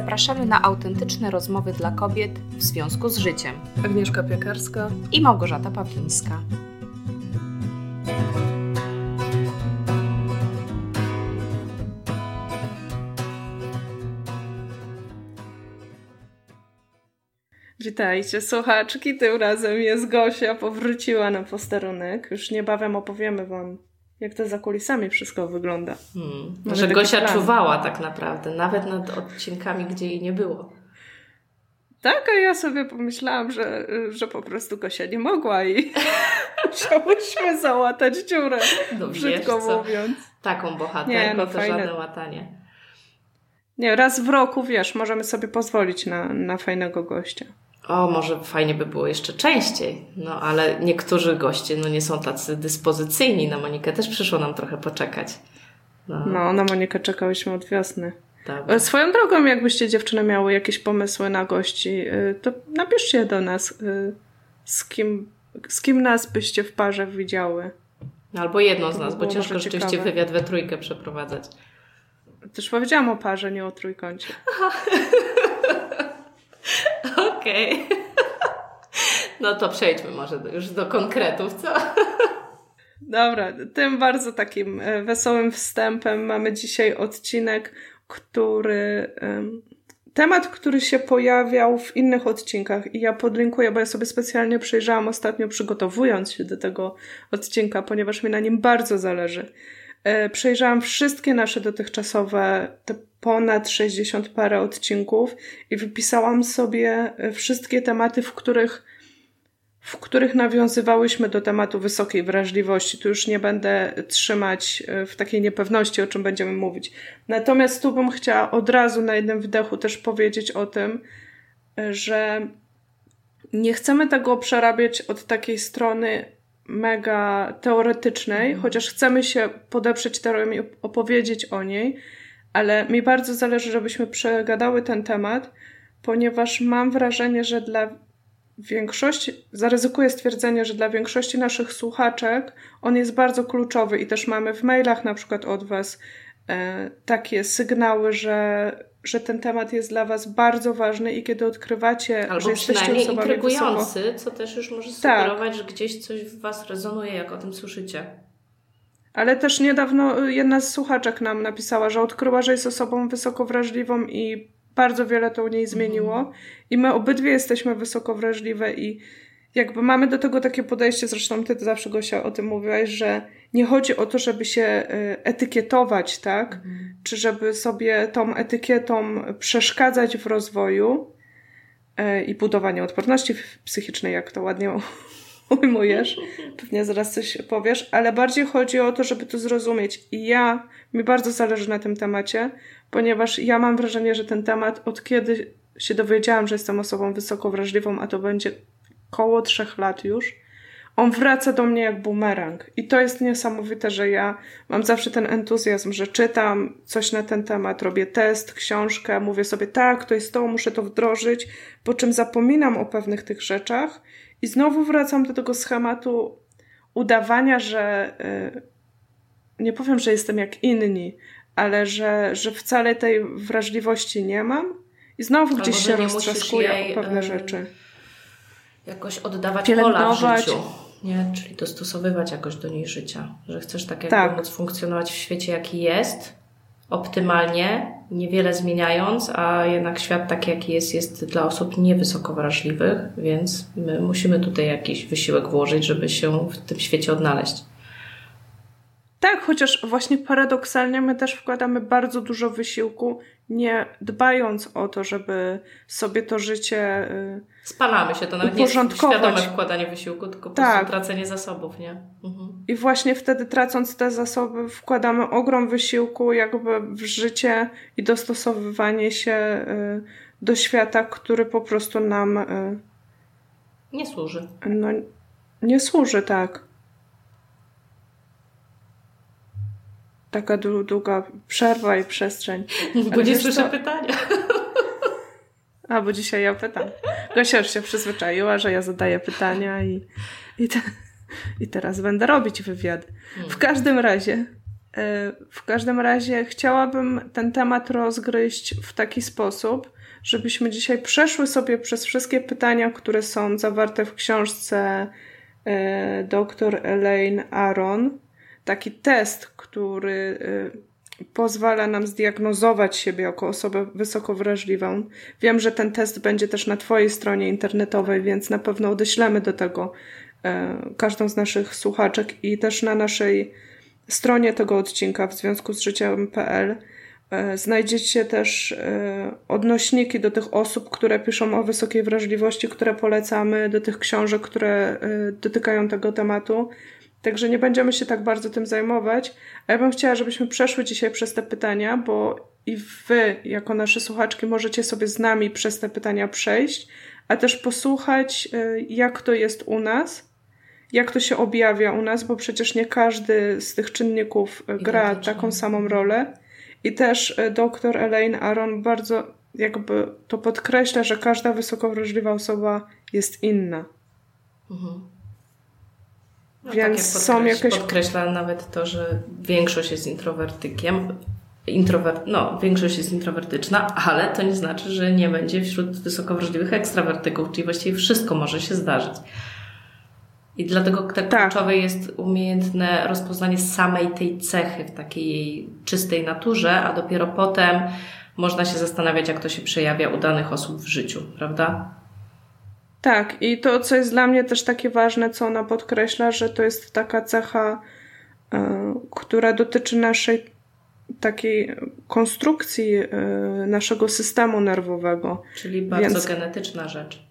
zapraszamy na autentyczne rozmowy dla kobiet w związku z życiem. Agnieszka Piekarska i Małgorzata Pawlińska. Witajcie słuchaczki, tym razem jest Gosia, powróciła na posterunek. Już niebawem opowiemy Wam, jak to za kulisami wszystko wygląda. Hmm. Że Gosia plan. czuwała tak naprawdę, nawet nad odcinkami, gdzie jej nie było. Tak, a ja sobie pomyślałam, że, że po prostu Gosia nie mogła i musiałyśmy załatać dziurę, no, brzydko mówiąc. Taką bohaterką nie, no, to fajne. żadne łatanie. Nie, raz w roku, wiesz, możemy sobie pozwolić na, na fajnego gościa o, może fajnie by było jeszcze częściej. No, ale niektórzy goście no, nie są tacy dyspozycyjni. Na Monikę też przyszło nam trochę poczekać. No, no na Monikę czekałyśmy od wiosny. Tak. Swoją drogą, jakbyście dziewczyny miały jakieś pomysły na gości, y, to napiszcie do nas, y, z kim, z kim nas byście w parze widziały. Albo jedną z nas, bo ciężko rzeczywiście ciekawe. wywiad we trójkę przeprowadzać. Też powiedziałam o parze, nie o trójkącie. Okej. No to przejdźmy może już do konkretów, co? Dobra, tym bardzo takim e, wesołym wstępem mamy dzisiaj odcinek, który. Temat, który się pojawiał w innych odcinkach i ja podlinkuję, bo ja sobie specjalnie przejrzałam ostatnio przygotowując się do tego odcinka, ponieważ mi na nim bardzo zależy. E, przejrzałam wszystkie nasze dotychczasowe, te ponad 60 parę odcinków i wypisałam sobie e, wszystkie tematy, w których, w których nawiązywałyśmy do tematu wysokiej wrażliwości. Tu już nie będę trzymać e, w takiej niepewności, o czym będziemy mówić. Natomiast tu bym chciała od razu na jednym wdechu też powiedzieć o tym, że nie chcemy tego przerabiać od takiej strony mega teoretycznej, mhm. chociaż chcemy się podeprzeć teorią i opowiedzieć o niej, ale mi bardzo zależy, żebyśmy przegadały ten temat, ponieważ mam wrażenie, że dla większości, zaryzykuję stwierdzenie, że dla większości naszych słuchaczek on jest bardzo kluczowy i też mamy w mailach na przykład od Was e, takie sygnały, że że ten temat jest dla Was bardzo ważny i kiedy odkrywacie, Albo że jesteście osobami intrygujący, wysoko... co też już może tak. sugerować, tak. że gdzieś coś w Was rezonuje, jak o tym słyszycie. Ale też niedawno jedna z słuchaczek nam napisała, że odkryła, że jest osobą wysoko wrażliwą i bardzo wiele to u niej zmieniło. Mhm. I my obydwie jesteśmy wysoko wrażliwe i jakby mamy do tego takie podejście, zresztą ty zawsze Gosia o tym mówiłaś, że nie chodzi o to, żeby się y, etykietować, tak? Mhm. Czy żeby sobie tą etykietą przeszkadzać w rozwoju y, i budowaniu odporności psychicznej, jak to ładnie ujmujesz. Pewnie zaraz coś powiesz, ale bardziej chodzi o to, żeby to zrozumieć. I ja, mi bardzo zależy na tym temacie, ponieważ ja mam wrażenie, że ten temat od kiedy się dowiedziałam, że jestem osobą wysoko wrażliwą, a to będzie koło trzech lat już, on wraca do mnie jak bumerang. I to jest niesamowite, że ja mam zawsze ten entuzjazm, że czytam coś na ten temat, robię test, książkę, mówię sobie tak, to jest to, muszę to wdrożyć, po czym zapominam o pewnych tych rzeczach i znowu wracam do tego schematu udawania, że yy, nie powiem, że jestem jak inni, ale że, że wcale tej wrażliwości nie mam i znowu gdzieś się roztrzaskuję o pewne yy, rzeczy. Jakoś oddawać pola w życiu nie? Czyli dostosowywać jakoś do niej życia, że chcesz tak jakby tak. móc funkcjonować w świecie, jaki jest, optymalnie, niewiele zmieniając, a jednak świat taki, jaki jest, jest dla osób niewysoko wrażliwych, więc my musimy tutaj jakiś wysiłek włożyć, żeby się w tym świecie odnaleźć. Tak, chociaż właśnie paradoksalnie my też wkładamy bardzo dużo wysiłku, nie dbając o to, żeby sobie to życie. Y, Spalamy się, to nawet nie jest świadome wkładanie wysiłku, tylko po tak. prostu tracenie zasobów, nie? Mhm. I właśnie wtedy tracąc te zasoby, wkładamy ogrom wysiłku jakby w życie i dostosowywanie się y, do świata, który po prostu nam. Y, nie służy. No, nie służy, tak. Taka długa przerwa i przestrzeń. Bo nie słyszę to... pytania. A, bo dzisiaj ja pytam. Gosia już się przyzwyczaiła, że ja zadaję pytania i, i, te, i teraz będę robić wywiad. W każdym razie w każdym razie chciałabym ten temat rozgryźć w taki sposób, żebyśmy dzisiaj przeszły sobie przez wszystkie pytania, które są zawarte w książce e, dr Elaine Aron. Taki test, który e, pozwala nam zdiagnozować siebie jako osobę wysoko wrażliwą. Wiem, że ten test będzie też na Twojej stronie internetowej, więc na pewno odeślemy do tego e, każdą z naszych słuchaczek i też na naszej stronie tego odcinka w związku z życiem.pl E, znajdziecie też odnośniki do tych osób, które piszą o wysokiej wrażliwości, które polecamy, do tych książek, które dotykają tego tematu. Także nie będziemy się tak bardzo tym zajmować. A ja bym chciała, żebyśmy przeszły dzisiaj przez te pytania, bo i wy, jako nasze słuchaczki, możecie sobie z nami przez te pytania przejść, a też posłuchać, jak to jest u nas, jak to się objawia u nas, bo przecież nie każdy z tych czynników gra taką samą rolę. I też e, dr Elaine Aron bardzo jakby to podkreśla, że każda wysoko wrażliwa osoba jest inna. Mhm. No, Więc tak są jakieś. Podkreśla nawet to, że większość jest introwertykiem. Intrower... No, większość jest introwertyczna, ale to nie znaczy, że nie będzie wśród wysoko wrażliwych ekstrawertyków, czyli właściwie wszystko może się zdarzyć. I dlatego tak, tak kluczowe jest umiejętne rozpoznanie samej tej cechy w takiej jej czystej naturze, a dopiero potem można się zastanawiać, jak to się przejawia u danych osób w życiu, prawda? Tak, i to, co jest dla mnie też takie ważne, co ona podkreśla, że to jest taka cecha, yy, która dotyczy naszej takiej konstrukcji yy, naszego systemu nerwowego. Czyli bardzo Więc... genetyczna rzecz.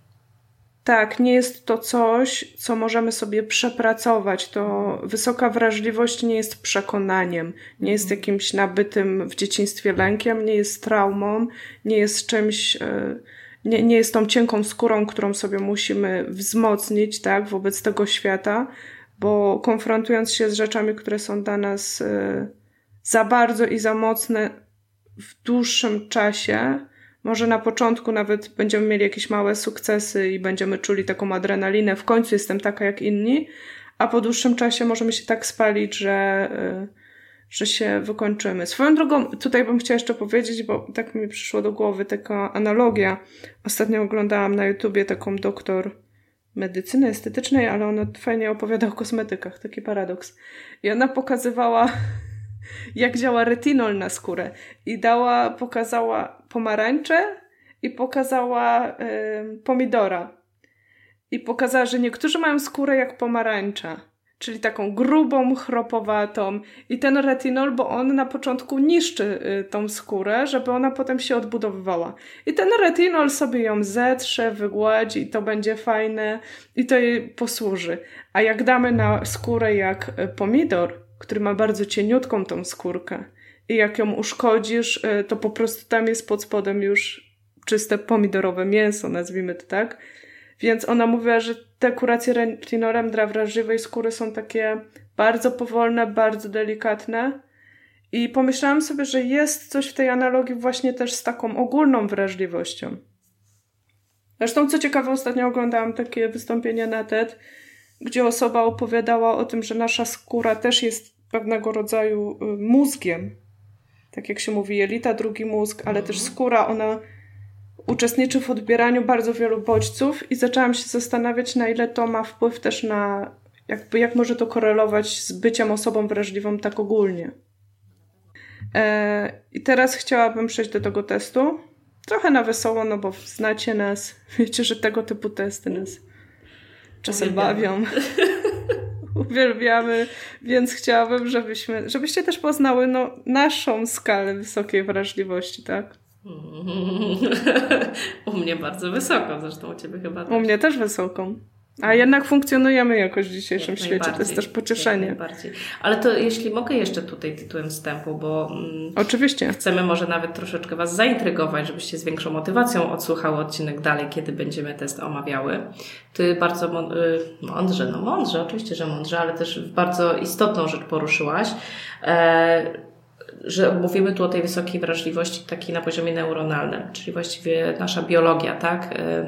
Tak, nie jest to coś, co możemy sobie przepracować. To wysoka wrażliwość nie jest przekonaniem, nie jest mhm. jakimś nabytym w dzieciństwie lękiem, nie jest traumą, nie jest czymś, e, nie, nie jest tą cienką skórą, którą sobie musimy wzmocnić, tak, wobec tego świata, bo konfrontując się z rzeczami, które są dla nas e, za bardzo i za mocne w dłuższym czasie, może na początku nawet będziemy mieli jakieś małe sukcesy i będziemy czuli taką adrenalinę, w końcu jestem taka jak inni, a po dłuższym czasie możemy się tak spalić, że, y, że się wykończymy. Swoją drogą, tutaj bym chciała jeszcze powiedzieć, bo tak mi przyszło do głowy taka analogia. Ostatnio oglądałam na YouTubie taką doktor medycyny estetycznej, ale ona fajnie opowiada o kosmetykach, taki paradoks. I ona pokazywała jak działa retinol na skórę. I dała, pokazała pomarańcze i pokazała y, pomidora. I pokazała, że niektórzy mają skórę jak pomarańcza, czyli taką grubą, chropowatą. I ten retinol, bo on na początku niszczy y, tą skórę, żeby ona potem się odbudowywała. I ten retinol sobie ją zetrze, wygładzi i to będzie fajne i to jej posłuży. A jak damy na skórę jak y, pomidor, który ma bardzo cieniutką tą skórkę. I jak ją uszkodzisz, y, to po prostu tam jest pod spodem już czyste pomidorowe mięso, nazwijmy to tak. Więc ona mówiła, że te kuracje retinolem dla wrażliwej skóry są takie bardzo powolne, bardzo delikatne. I pomyślałam sobie, że jest coś w tej analogii właśnie też z taką ogólną wrażliwością. Zresztą, co ciekawe, ostatnio oglądałam takie wystąpienie na TED, gdzie osoba opowiadała o tym, że nasza skóra też jest pewnego rodzaju y, mózgiem. Tak jak się mówi, jelita, drugi mózg, ale też mhm. skóra, ona uczestniczy w odbieraniu bardzo wielu bodźców i zaczęłam się zastanawiać, na ile to ma wpływ też na, jakby, jak może to korelować z byciem osobą wrażliwą tak ogólnie. E, I teraz chciałabym przejść do tego testu. Trochę na wesoło, no bo znacie nas, wiecie, że tego typu testy nas czasem bawią. Uwielbiamy, więc chciałabym, żebyśmy, żebyście też poznały no, naszą skalę wysokiej wrażliwości, tak? U mnie bardzo wysoko, zresztą u Ciebie chyba też. U mnie też wysoką. A jednak funkcjonujemy jakoś w dzisiejszym jak świecie, to jest też pocieszenie. Ale to jeśli mogę jeszcze tutaj tytułem wstępu, bo mm, Oczywiście. chcemy może nawet troszeczkę Was zaintrygować, żebyście z większą motywacją odsłuchały odcinek dalej, kiedy będziemy test omawiały. Ty bardzo y, mądrze, no mądrze, oczywiście, że mądrze, ale też bardzo istotną rzecz poruszyłaś, e, że mówimy tu o tej wysokiej wrażliwości takiej na poziomie neuronalnym, czyli właściwie nasza biologia, tak? E,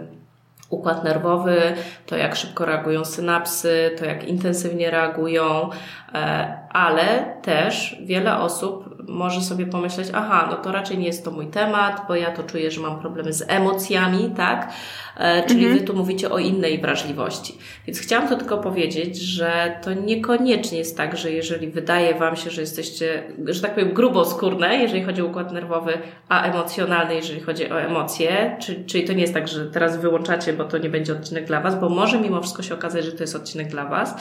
układ nerwowy, to jak szybko reagują synapsy, to jak intensywnie reagują, e, ale też wiele osób może sobie pomyśleć, aha, no to raczej nie jest to mój temat, bo ja to czuję, że mam problemy z emocjami, tak? E, czyli mhm. Wy tu mówicie o innej wrażliwości. Więc chciałam to tylko powiedzieć, że to niekoniecznie jest tak, że jeżeli wydaje Wam się, że jesteście, że tak powiem, gruboskórne, jeżeli chodzi o układ nerwowy, a emocjonalny, jeżeli chodzi o emocje, czyli, czyli to nie jest tak, że teraz wyłączacie, bo to nie będzie odcinek dla Was, bo może mimo wszystko się okazać, że to jest odcinek dla Was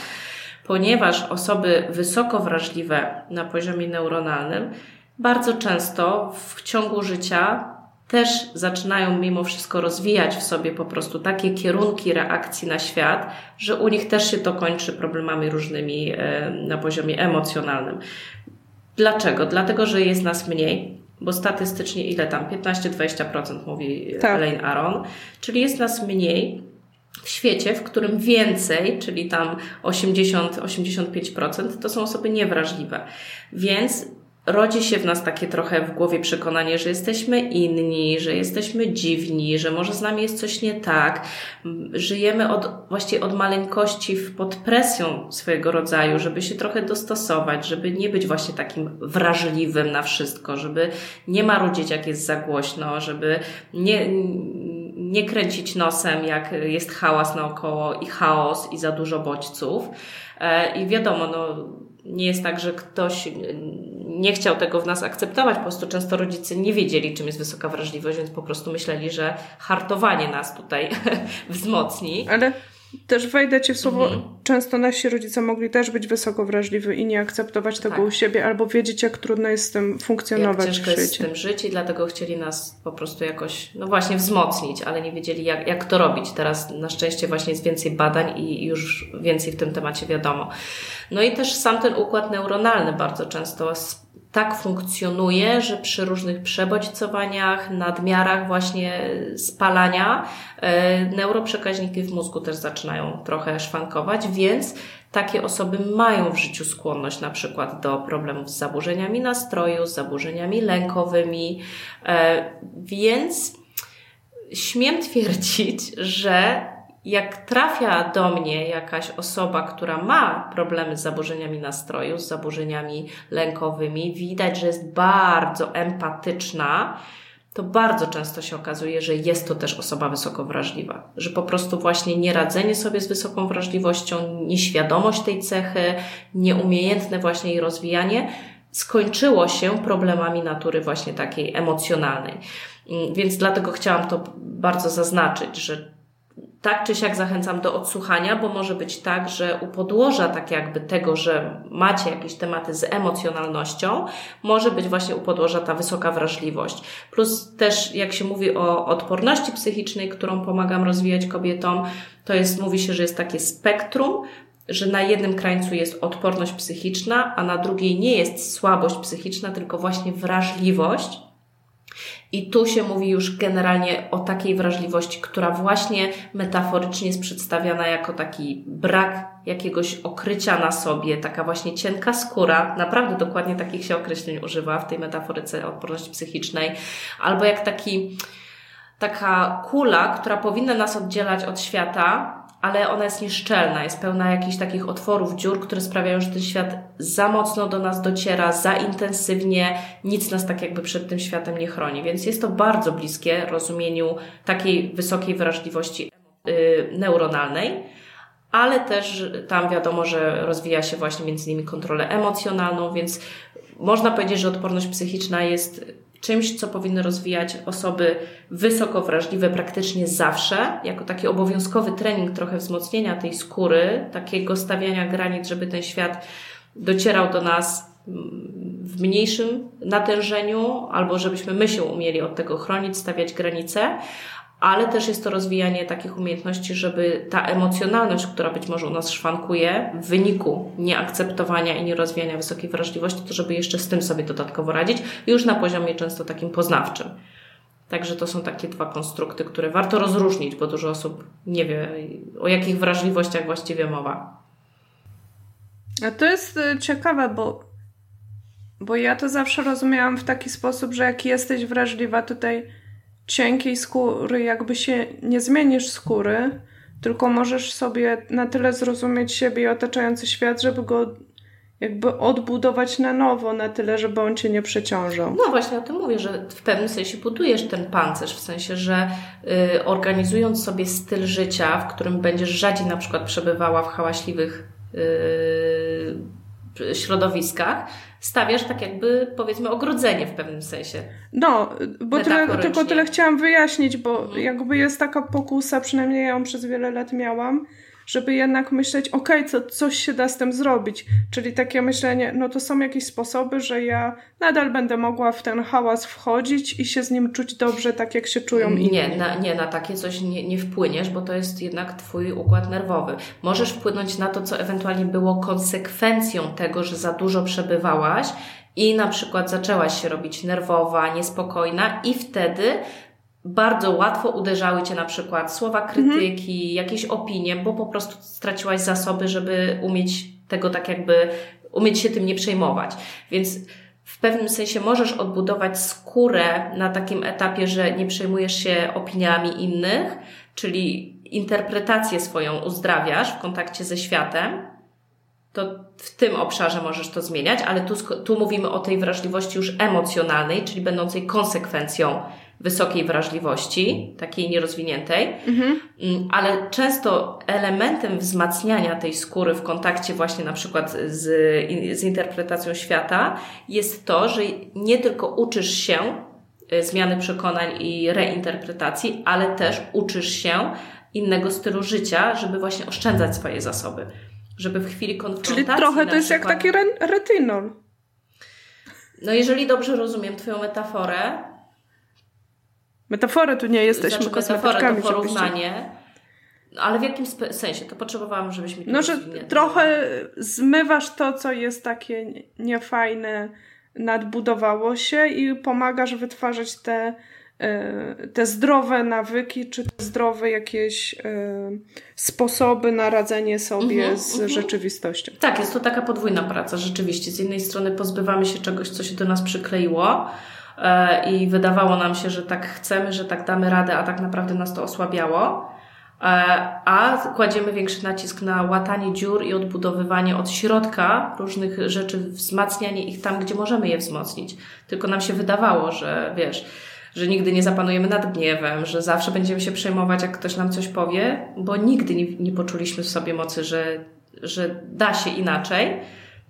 ponieważ osoby wysoko wrażliwe na poziomie neuronalnym bardzo często w ciągu życia też zaczynają mimo wszystko rozwijać w sobie po prostu takie kierunki reakcji na świat, że u nich też się to kończy problemami różnymi e, na poziomie emocjonalnym. Dlaczego? Dlatego, że jest nas mniej, bo statystycznie ile tam? 15-20% mówi tak. Elaine Aron, czyli jest nas mniej w świecie, w którym więcej, czyli tam 80-85%, to są osoby niewrażliwe. Więc rodzi się w nas takie trochę w głowie przekonanie, że jesteśmy inni, że jesteśmy dziwni, że może z nami jest coś nie tak. Żyjemy od, właściwie od maleńkości pod presją swojego rodzaju, żeby się trochę dostosować, żeby nie być właśnie takim wrażliwym na wszystko, żeby nie marudzić jak jest za głośno, żeby nie, nie kręcić nosem, jak jest hałas naokoło i chaos i za dużo bodźców. E, I wiadomo, no, nie jest tak, że ktoś nie chciał tego w nas akceptować. Po prostu często rodzice nie wiedzieli, czym jest wysoka wrażliwość, więc po prostu myśleli, że hartowanie nas tutaj wzmocni. Ale też wejdę Ci w słowo, mhm. często nasi rodzice mogli też być wysoko wrażliwi i nie akceptować tego tak. u siebie, albo wiedzieć, jak trudno jest z tym funkcjonować jak ciężko jest z tym żyć i dlatego chcieli nas po prostu jakoś, no właśnie wzmocnić, ale nie wiedzieli, jak, jak to robić. Teraz na szczęście właśnie jest więcej badań i już więcej w tym temacie wiadomo. No i też sam ten układ neuronalny bardzo często tak funkcjonuje, że przy różnych przebodźcowaniach, nadmiarach właśnie spalania, e, neuroprzekaźniki w mózgu też zaczynają trochę szwankować, więc takie osoby mają w życiu skłonność na przykład do problemów z zaburzeniami nastroju, z zaburzeniami lękowymi, e, więc śmiem twierdzić, że jak trafia do mnie jakaś osoba, która ma problemy z zaburzeniami nastroju, z zaburzeniami lękowymi, widać, że jest bardzo empatyczna, to bardzo często się okazuje, że jest to też osoba wysoko wrażliwa. Że po prostu właśnie nieradzenie sobie z wysoką wrażliwością, nieświadomość tej cechy, nieumiejętne właśnie jej rozwijanie skończyło się problemami natury właśnie takiej emocjonalnej. Więc dlatego chciałam to bardzo zaznaczyć, że tak czy siak zachęcam do odsłuchania, bo może być tak, że u podłoża tak jakby tego, że macie jakieś tematy z emocjonalnością, może być właśnie u podłoża ta wysoka wrażliwość. Plus też jak się mówi o odporności psychicznej, którą pomagam rozwijać kobietom, to jest, mówi się, że jest takie spektrum, że na jednym krańcu jest odporność psychiczna, a na drugiej nie jest słabość psychiczna, tylko właśnie wrażliwość i tu się mówi już generalnie o takiej wrażliwości, która właśnie metaforycznie jest przedstawiana jako taki brak jakiegoś okrycia na sobie, taka właśnie cienka skóra, naprawdę dokładnie takich się określeń używa w tej metaforyce odporności psychicznej, albo jak taki, taka kula, która powinna nas oddzielać od świata, ale ona jest nieszczelna, jest pełna jakichś takich otworów, dziur, które sprawiają, że ten świat za mocno do nas dociera, za intensywnie, nic nas tak jakby przed tym światem nie chroni. Więc jest to bardzo bliskie rozumieniu takiej wysokiej wrażliwości yy, neuronalnej, ale też tam wiadomo, że rozwija się właśnie między innymi kontrolę emocjonalną, więc można powiedzieć, że odporność psychiczna jest czymś, co powinny rozwijać osoby wysoko wrażliwe praktycznie zawsze, jako taki obowiązkowy trening trochę wzmocnienia tej skóry, takiego stawiania granic, żeby ten świat docierał do nas w mniejszym natężeniu, albo żebyśmy my się umieli od tego chronić, stawiać granice, ale też jest to rozwijanie takich umiejętności, żeby ta emocjonalność, która być może u nas szwankuje w wyniku nieakceptowania i nierozwijania wysokiej wrażliwości, to żeby jeszcze z tym sobie dodatkowo radzić, już na poziomie często takim poznawczym. Także to są takie dwa konstrukty, które warto rozróżnić, bo dużo osób nie wie, o jakich wrażliwościach właściwie mowa. A to jest y, ciekawe, bo, bo ja to zawsze rozumiałam w taki sposób, że jak jesteś wrażliwa tutaj cienkiej skóry, jakby się nie zmienisz skóry, tylko możesz sobie na tyle zrozumieć siebie i otaczający świat, żeby go jakby odbudować na nowo na tyle, żeby on cię nie przeciążał. No właśnie o tym mówię, że w pewnym sensie budujesz ten pancerz, w sensie, że y, organizując sobie styl życia, w którym będziesz rzadziej na przykład przebywała w hałaśliwych y, środowiskach, stawiasz tak jakby powiedzmy ogrodzenie w pewnym sensie. No, bo tyle, tylko tyle chciałam wyjaśnić, bo mhm. jakby jest taka pokusa, przynajmniej ja ją przez wiele lat miałam, żeby jednak myśleć, ok, co, coś się da z tym zrobić. Czyli takie myślenie, no to są jakieś sposoby, że ja nadal będę mogła w ten hałas wchodzić i się z nim czuć dobrze, tak jak się czują inni. Nie, na, nie, na takie coś nie, nie wpłyniesz, bo to jest jednak Twój układ nerwowy. Możesz wpłynąć na to, co ewentualnie było konsekwencją tego, że za dużo przebywałaś i na przykład zaczęłaś się robić nerwowa, niespokojna i wtedy bardzo łatwo uderzały Cię na przykład słowa krytyki, mhm. jakieś opinie, bo po prostu straciłaś zasoby, żeby umieć tego tak jakby, umieć się tym nie przejmować. Więc w pewnym sensie możesz odbudować skórę na takim etapie, że nie przejmujesz się opiniami innych, czyli interpretację swoją uzdrawiasz w kontakcie ze światem, to w tym obszarze możesz to zmieniać, ale tu, tu mówimy o tej wrażliwości już emocjonalnej, czyli będącej konsekwencją wysokiej wrażliwości, takiej nierozwiniętej, mhm. Mm, ale często elementem wzmacniania tej skóry w kontakcie właśnie na przykład z, z interpretacją świata jest to, że nie tylko uczysz się y, zmiany przekonań i reinterpretacji, ale też uczysz się innego stylu życia, żeby właśnie oszczędzać swoje zasoby. Żeby w chwili konfrontacji... Czyli trochę to jest przykład, jak taki retinol. No jeżeli dobrze rozumiem Twoją metaforę, Metaforę tu nie jesteśmy znaczy, kosmetyczkami. to porównanie. No, ale w jakim sensie? To potrzebowałam, żebyś mi No, że trochę zmywasz to, co jest takie niefajne, nadbudowało się i pomagasz wytwarzać te, e, te zdrowe nawyki, czy te zdrowe jakieś e, sposoby na radzenie sobie mm -hmm, z mm -hmm. rzeczywistością. Tak, jest to taka podwójna praca, rzeczywiście. Z jednej strony pozbywamy się czegoś, co się do nas przykleiło, i wydawało nam się, że tak chcemy, że tak damy radę, a tak naprawdę nas to osłabiało. E, a kładziemy większy nacisk na łatanie dziur i odbudowywanie od środka różnych rzeczy, wzmacnianie ich tam, gdzie możemy je wzmocnić. Tylko nam się wydawało, że wiesz, że nigdy nie zapanujemy nad gniewem, że zawsze będziemy się przejmować, jak ktoś nam coś powie, bo nigdy nie, nie poczuliśmy w sobie mocy, że, że da się inaczej.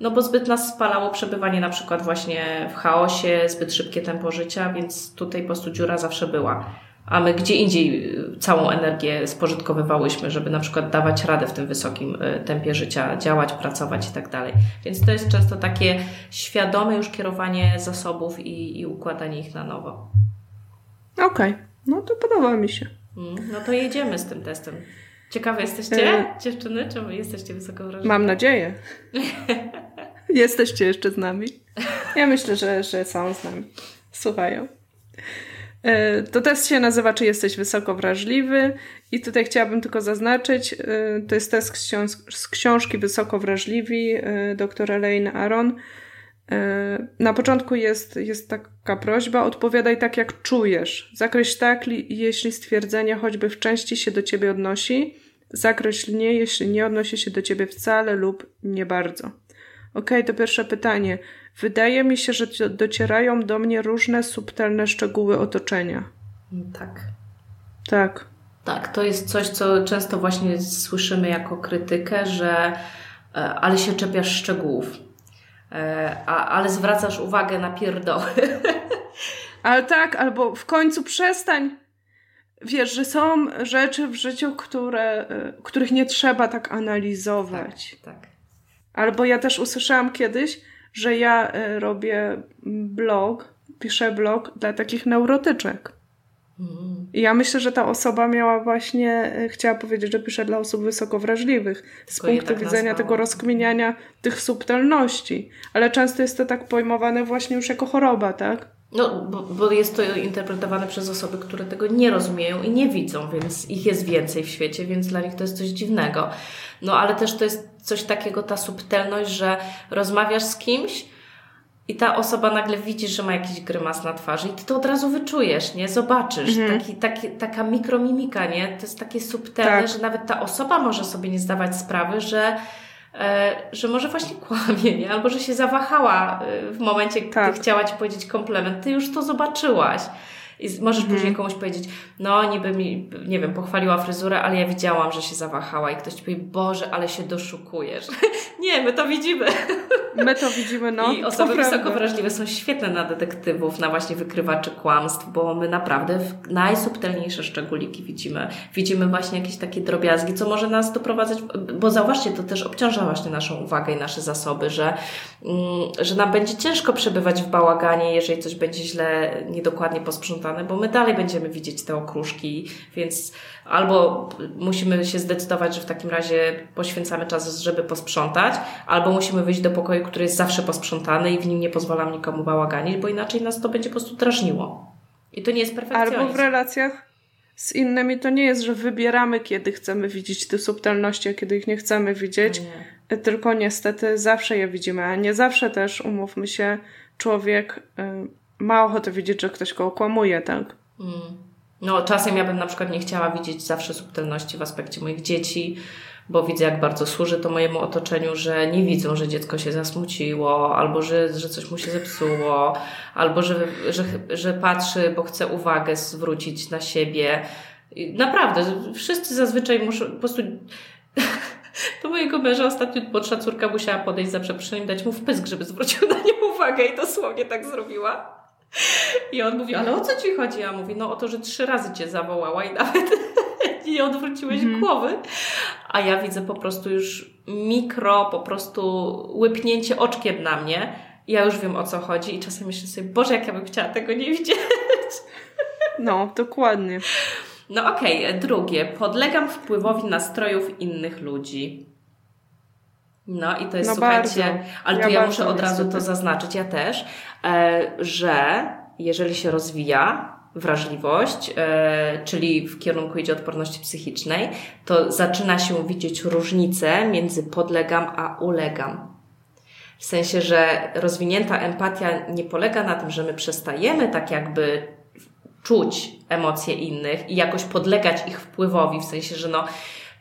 No bo zbyt nas spalało przebywanie na przykład właśnie w chaosie, zbyt szybkie tempo życia, więc tutaj po prostu dziura zawsze była. A my gdzie indziej y, całą energię spożytkowywałyśmy, żeby na przykład dawać radę w tym wysokim y, tempie życia, działać, pracować i tak dalej. Więc to jest często takie świadome już kierowanie zasobów i, i układanie ich na nowo. Okej, okay. no to podoba mi się. Mm, no to jedziemy z tym testem. Ciekawe jesteście, e... dziewczyny? Czy jesteście wysoko wrażliwe? Mam nadzieję. jesteście jeszcze z nami? Ja myślę, że, że są z nami. Słuchają. E, to test się nazywa Czy jesteś wysoko wrażliwy? I tutaj chciałabym tylko zaznaczyć, e, to jest test z, książ z książki Wysoko wrażliwi e, doktora Lane Aron. Na początku jest, jest taka prośba, odpowiadaj tak jak czujesz. Zakreśl tak, jeśli stwierdzenie choćby w części się do ciebie odnosi. Zakreśl nie, jeśli nie odnosi się do ciebie wcale lub nie bardzo. Ok, to pierwsze pytanie. Wydaje mi się, że docierają do mnie różne subtelne szczegóły otoczenia. Tak. Tak. Tak, to jest coś, co często właśnie słyszymy jako krytykę, że e, ale się czepiasz szczegółów E, a, ale zwracasz uwagę na pierdoły. Ale tak, albo w końcu przestań. Wiesz, że są rzeczy w życiu, które, e, których nie trzeba tak analizować. Tak, tak. Albo ja też usłyszałam kiedyś, że ja e, robię blog, piszę blog dla takich neurotyczek. I ja myślę, że ta osoba miała właśnie, e, chciała powiedzieć, że pisze dla osób wysoko wrażliwych, z punktu tak widzenia nazwała. tego rozkminiania tych subtelności. Ale często jest to tak pojmowane właśnie już jako choroba, tak? No, bo, bo, jest to interpretowane przez osoby, które tego nie rozumieją i nie widzą, więc ich jest więcej w świecie, więc dla nich to jest coś dziwnego. No, ale też to jest coś takiego, ta subtelność, że rozmawiasz z kimś, i ta osoba nagle widzi, że ma jakiś grymas na twarzy i ty to od razu wyczujesz, nie? Zobaczysz. Mhm. Taki, taki, taka mikromimika, nie? To jest takie subtelne, tak. że nawet ta osoba może sobie nie zdawać sprawy, że że może właśnie kłamie, nie? albo że się zawahała e, w momencie, gdy tak. chciała ci powiedzieć komplement. Ty już to zobaczyłaś. I możesz mhm. później komuś powiedzieć, no niby mi, nie wiem, pochwaliła fryzurę, ale ja widziałam, że się zawahała i ktoś ci powie, Boże, ale się doszukujesz. nie, my to widzimy. my to widzimy, no. I osoby wysoko wrażliwe są świetne na detektywów, na właśnie wykrywaczy kłamstw, bo my naprawdę w najsubtelniejsze szczególiki widzimy. Widzimy właśnie jakieś takie drobiazgi, co może nas doprowadzać, bo zauważcie, to też obciąża właśnie naszą uwagę i nasze zasoby, że, mm, że nam będzie ciężko przebywać w bałaganie, jeżeli coś będzie źle, niedokładnie posprzątane bo my dalej będziemy widzieć te okruszki, więc albo musimy się zdecydować, że w takim razie poświęcamy czas, żeby posprzątać, albo musimy wyjść do pokoju, który jest zawsze posprzątany i w nim nie pozwalam nikomu bałaganić, bo inaczej nas to będzie po prostu drażniło. I to nie jest perfekcjonizm. Albo w relacjach z innymi to nie jest, że wybieramy, kiedy chcemy widzieć te subtelności, a kiedy ich nie chcemy widzieć, nie. tylko niestety zawsze je widzimy, a nie zawsze też, umówmy się, człowiek ma ochotę widzieć, że ktoś go okłamuje, tak? Mm. No, czasem ja bym na przykład nie chciała widzieć zawsze subtelności w aspekcie moich dzieci, bo widzę, jak bardzo służy to mojemu otoczeniu, że nie widzą, że dziecko się zasmuciło, albo że, że coś mu się zepsuło, albo że, że, że patrzy, bo chce uwagę zwrócić na siebie. Naprawdę, wszyscy zazwyczaj muszą po prostu. Do mojego męża ostatnio młodsza córka musiała podejść za przeproszeniem, dać mu wpysk, żeby zwrócił na nią uwagę i dosłownie tak zrobiła. I on mówi, ale o co ci chodzi? Ja mówię, no o to, że trzy razy cię zawołała i nawet nie odwróciłeś mm. głowy. A ja widzę po prostu już mikro, po prostu łypnięcie oczkiem na mnie. Ja już wiem o co chodzi i czasem myślę sobie, Boże, jak ja bym chciała tego nie widzieć. No, dokładnie. No okej, okay. drugie. Podlegam wpływowi nastrojów innych ludzi. No i to jest, no słuchajcie, bardzo. ale ja tu ja muszę od razu to zaznaczyć, ja też, e, że jeżeli się rozwija wrażliwość, e, czyli w kierunku idzie odporności psychicznej, to zaczyna się widzieć różnicę między podlegam a ulegam. W sensie, że rozwinięta empatia nie polega na tym, że my przestajemy tak jakby czuć emocje innych i jakoś podlegać ich wpływowi, w sensie, że no,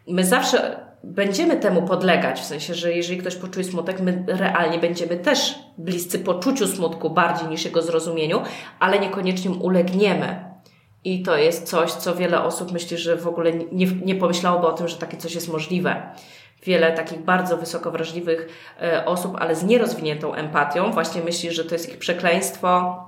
my zawsze będziemy temu podlegać, w sensie, że jeżeli ktoś poczuje smutek, my realnie będziemy też bliscy poczuciu smutku bardziej niż jego zrozumieniu, ale niekoniecznie ulegniemy. I to jest coś, co wiele osób myśli, że w ogóle nie, nie pomyślałoby o tym, że takie coś jest możliwe. Wiele takich bardzo wysoko wrażliwych e, osób, ale z nierozwiniętą empatią, właśnie myśli, że to jest ich przekleństwo,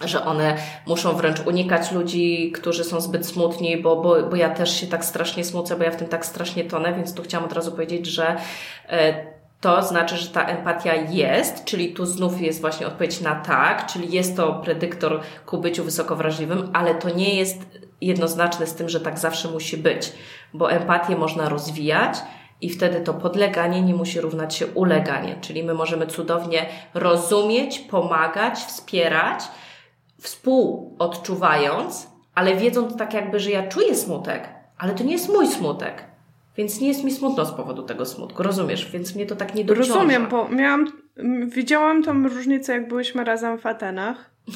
że one muszą wręcz unikać ludzi, którzy są zbyt smutni, bo, bo, bo ja też się tak strasznie smucę, bo ja w tym tak strasznie tonę, więc tu chciałam od razu powiedzieć, że e, to znaczy, że ta empatia jest, czyli tu znów jest właśnie odpowiedź na tak, czyli jest to predyktor ku byciu wysoko wrażliwym, ale to nie jest jednoznaczne z tym, że tak zawsze musi być, bo empatię można rozwijać, i wtedy to podleganie nie musi równać się uleganie, czyli my możemy cudownie rozumieć, pomagać, wspierać, współodczuwając, ale wiedząc tak jakby, że ja czuję smutek, ale to nie jest mój smutek. Więc nie jest mi smutno z powodu tego smutku, rozumiesz? Więc mnie to tak nie dociąża. Rozumiem, bo miałam, widziałam tą różnicę, jak byłyśmy razem w Atenach.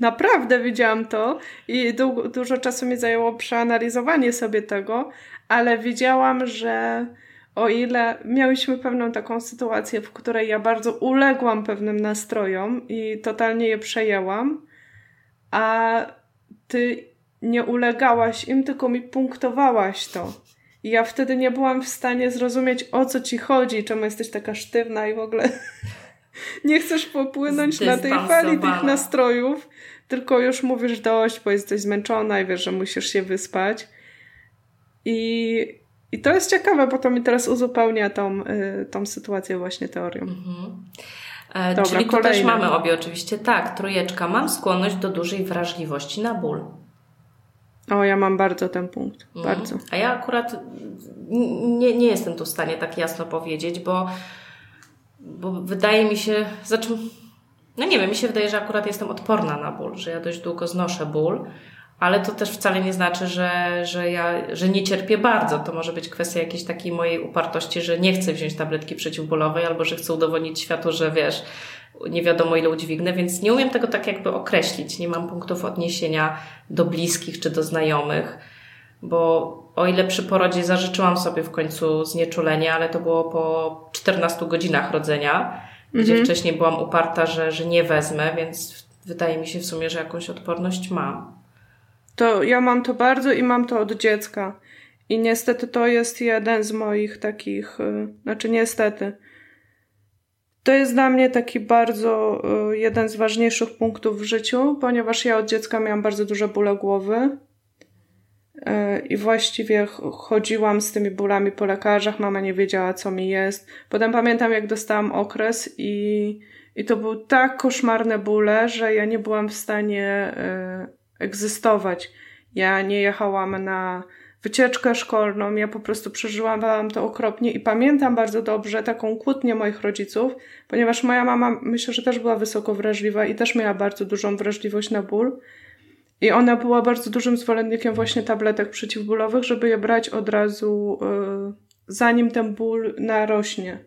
Naprawdę widziałam to i du dużo czasu mi zajęło przeanalizowanie sobie tego, ale widziałam, że o ile miałyśmy pewną taką sytuację, w której ja bardzo uległam pewnym nastrojom i totalnie je przejęłam, a ty nie ulegałaś im, tylko mi punktowałaś to. I ja wtedy nie byłam w stanie zrozumieć, o co ci chodzi, czemu jesteś taka sztywna i w ogóle nie chcesz popłynąć na tej fali tych nastrojów, tylko już mówisz dość, bo jesteś zmęczona i wiesz, że musisz się wyspać. I i to jest ciekawe, bo to mi teraz uzupełnia tą, y, tą sytuację właśnie teorią. Mhm. E, Dobra, czyli tu też mamy obie oczywiście. Tak, trójeczka. Mam skłonność do dużej wrażliwości na ból. O, ja mam bardzo ten punkt. Mhm. Bardzo. A ja akurat nie, nie jestem tu w stanie tak jasno powiedzieć, bo, bo wydaje mi się, znaczy, no nie wiem, mi się wydaje, że akurat jestem odporna na ból, że ja dość długo znoszę ból ale to też wcale nie znaczy, że, że ja że nie cierpię bardzo. To może być kwestia jakiejś takiej mojej upartości, że nie chcę wziąć tabletki przeciwbólowej albo że chcę udowodnić światu, że wiesz, nie wiadomo ile udźwignę, więc nie umiem tego tak jakby określić. Nie mam punktów odniesienia do bliskich czy do znajomych, bo o ile przy porodzie zażyczyłam sobie w końcu znieczulenie, ale to było po 14 godzinach rodzenia, gdzie mhm. wcześniej byłam uparta, że, że nie wezmę, więc wydaje mi się w sumie, że jakąś odporność mam. To ja mam to bardzo i mam to od dziecka. I niestety to jest jeden z moich takich, y, znaczy niestety. To jest dla mnie taki bardzo y, jeden z ważniejszych punktów w życiu, ponieważ ja od dziecka miałam bardzo duże bóle głowy. Y, I właściwie chodziłam z tymi bólami po lekarzach, mama nie wiedziała, co mi jest. Potem pamiętam, jak dostałam okres, i, i to był tak koszmarne bóle, że ja nie byłam w stanie egzystować. Ja nie jechałam na wycieczkę szkolną. Ja po prostu przeżyłam to okropnie i pamiętam bardzo dobrze taką kłótnię moich rodziców, ponieważ moja mama myślę, że też była wysoko wrażliwa i też miała bardzo dużą wrażliwość na ból. I ona była bardzo dużym zwolennikiem właśnie tabletek przeciwbólowych, żeby je brać od razu, yy, zanim ten ból narośnie.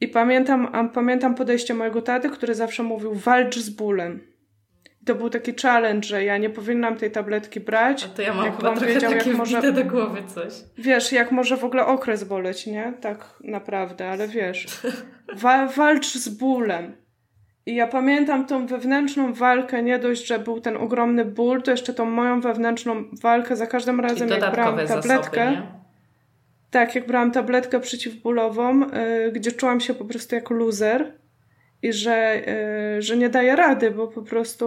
I pamiętam, pamiętam podejście mojego taty, który zawsze mówił: walcz z bólem to był taki challenge, że ja nie powinnam tej tabletki brać. A to ja mam jak chyba trochę wiedział, takie jak może, do głowy coś. Wiesz, jak może w ogóle okres boleć, nie? Tak naprawdę, ale wiesz. Wa walcz z bólem. I ja pamiętam tą wewnętrzną walkę, nie dość, że był ten ogromny ból, to jeszcze tą moją wewnętrzną walkę za każdym razem, jak brałam tabletkę. Zasoby, tak, jak brałam tabletkę przeciwbólową, yy, gdzie czułam się po prostu jak loser i że, e, że nie daję rady, bo po prostu,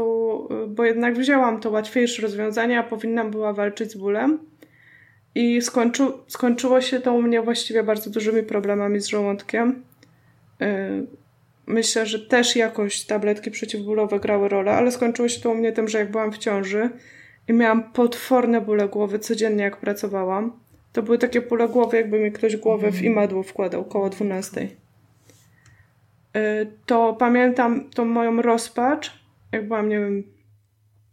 e, bo jednak wzięłam to łatwiejsze rozwiązanie, a powinnam była walczyć z bólem. I skończy, skończyło się to u mnie właściwie bardzo dużymi problemami z żołądkiem. E, myślę, że też jakoś tabletki przeciwbólowe grały rolę, ale skończyło się to u mnie tym, że jak byłam w ciąży i miałam potworne bóle głowy codziennie, jak pracowałam. To były takie bóle głowy, jakby mi ktoś głowę w mhm. imadło wkładał koło 12. Y, to pamiętam tą moją rozpacz, jak byłam, nie wiem,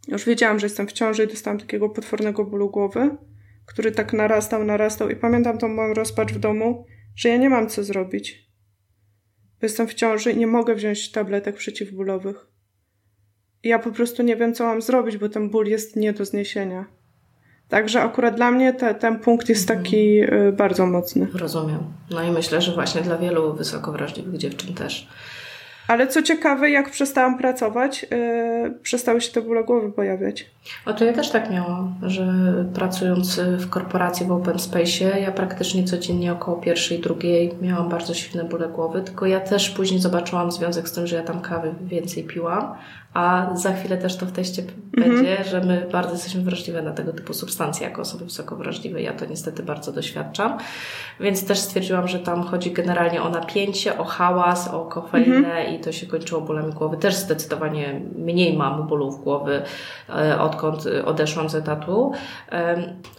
już wiedziałam, że jestem w ciąży i dostałam takiego potwornego bólu głowy, który tak narastał, narastał i pamiętam tą moją rozpacz w domu, że ja nie mam co zrobić. Jestem w ciąży i nie mogę wziąć tabletek przeciwbólowych. I ja po prostu nie wiem, co mam zrobić, bo ten ból jest nie do zniesienia. Także akurat dla mnie te, ten punkt jest mhm. taki y, bardzo mocny. Rozumiem. No i myślę, że właśnie dla wielu wysoko wrażliwych dziewczyn też. Ale co ciekawe, jak przestałam pracować, yy, przestały się te bóle głowy pojawiać. O to ja też tak miałam, że pracując w korporacji w Open Space, ja praktycznie codziennie około pierwszej, drugiej miałam bardzo silne bóle głowy, tylko ja też później zobaczyłam związek z tym, że ja tam kawy więcej piłam, a za chwilę też to w teście mhm. będzie, że my bardzo jesteśmy wrażliwe na tego typu substancje jako osoby wysoko wrażliwe. Ja to niestety bardzo doświadczam. Więc też stwierdziłam, że tam chodzi generalnie o napięcie, o hałas, o kofeinę mhm. i to się kończyło bólami głowy. Też zdecydowanie mniej mam bólów głowy, e, odkąd odeszłam z etatu.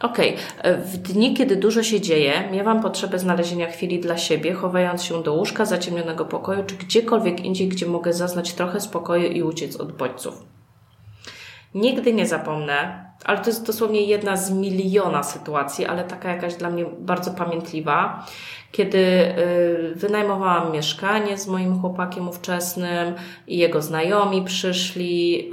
Okej, okay. w dni, kiedy dużo się dzieje, miałam potrzebę znalezienia chwili dla siebie, chowając się do łóżka, zaciemnionego pokoju, czy gdziekolwiek indziej, gdzie mogę zaznać trochę spokoju i uciec od bodźców. Nigdy nie zapomnę, ale to jest dosłownie jedna z miliona sytuacji, ale taka jakaś dla mnie bardzo pamiętliwa, kiedy y, wynajmowałam mieszkanie z moim chłopakiem ówczesnym i jego znajomi przyszli.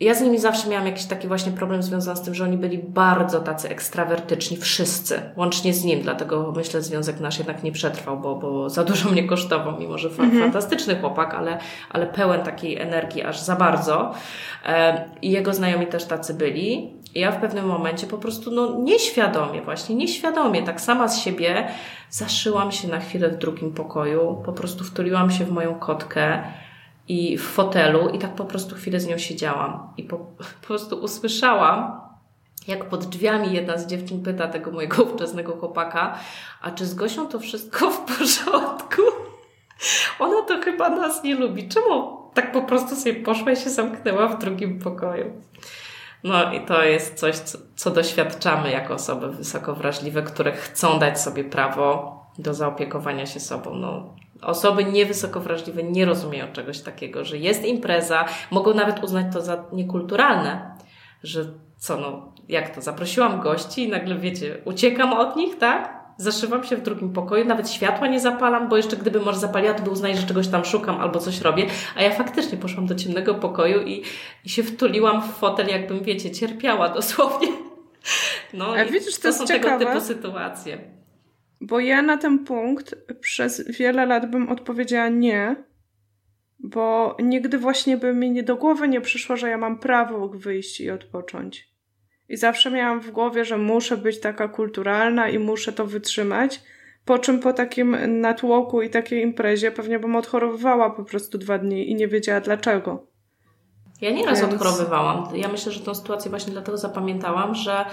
Ja z nimi zawsze miałam jakiś taki właśnie problem związany z tym, że oni byli bardzo tacy ekstrawertyczni, wszyscy, łącznie z nim, dlatego myślę, związek nasz jednak nie przetrwał, bo, bo za dużo mnie kosztował, mimo że mhm. fantastyczny chłopak, ale, ale pełen takiej energii aż za bardzo. I jego znajomi też tacy byli. I ja w pewnym momencie po prostu, no nieświadomie właśnie, nieświadomie, tak sama z siebie zaszyłam się na chwilę w drugim pokoju, po prostu wtuliłam się w moją kotkę, i w fotelu i tak po prostu chwilę z nią siedziałam i po, po prostu usłyszałam, jak pod drzwiami jedna z dziewczyn pyta tego mojego ówczesnego chłopaka, a czy z Gosią to wszystko w porządku? Ona to chyba nas nie lubi. Czemu tak po prostu sobie poszła i się zamknęła w drugim pokoju? No i to jest coś, co, co doświadczamy jako osoby wysoko wrażliwe, które chcą dać sobie prawo do zaopiekowania się sobą. No, Osoby niewysoko wrażliwe nie rozumieją czegoś takiego, że jest impreza, mogą nawet uznać to za niekulturalne, że co no, jak to, zaprosiłam gości i nagle wiecie, uciekam od nich, tak? zaszywam się w drugim pokoju, nawet światła nie zapalam, bo jeszcze gdybym może zapaliła, to by uznali, że czegoś tam szukam albo coś robię, a ja faktycznie poszłam do ciemnego pokoju i, i się wtuliłam w fotel, jakbym, wiecie, cierpiała dosłownie. No a widzisz, to, to są ciekawe, tego typu sytuacje. Bo ja na ten punkt przez wiele lat bym odpowiedziała nie, bo nigdy właśnie by mi nie do głowy nie przyszło, że ja mam prawo wyjść i odpocząć. I zawsze miałam w głowie, że muszę być taka kulturalna i muszę to wytrzymać. Po czym po takim natłoku i takiej imprezie pewnie bym odchorowywała po prostu dwa dni i nie wiedziała dlaczego. Ja nieraz Więc... odchorowywałam. Ja myślę, że tę sytuację właśnie dlatego zapamiętałam, że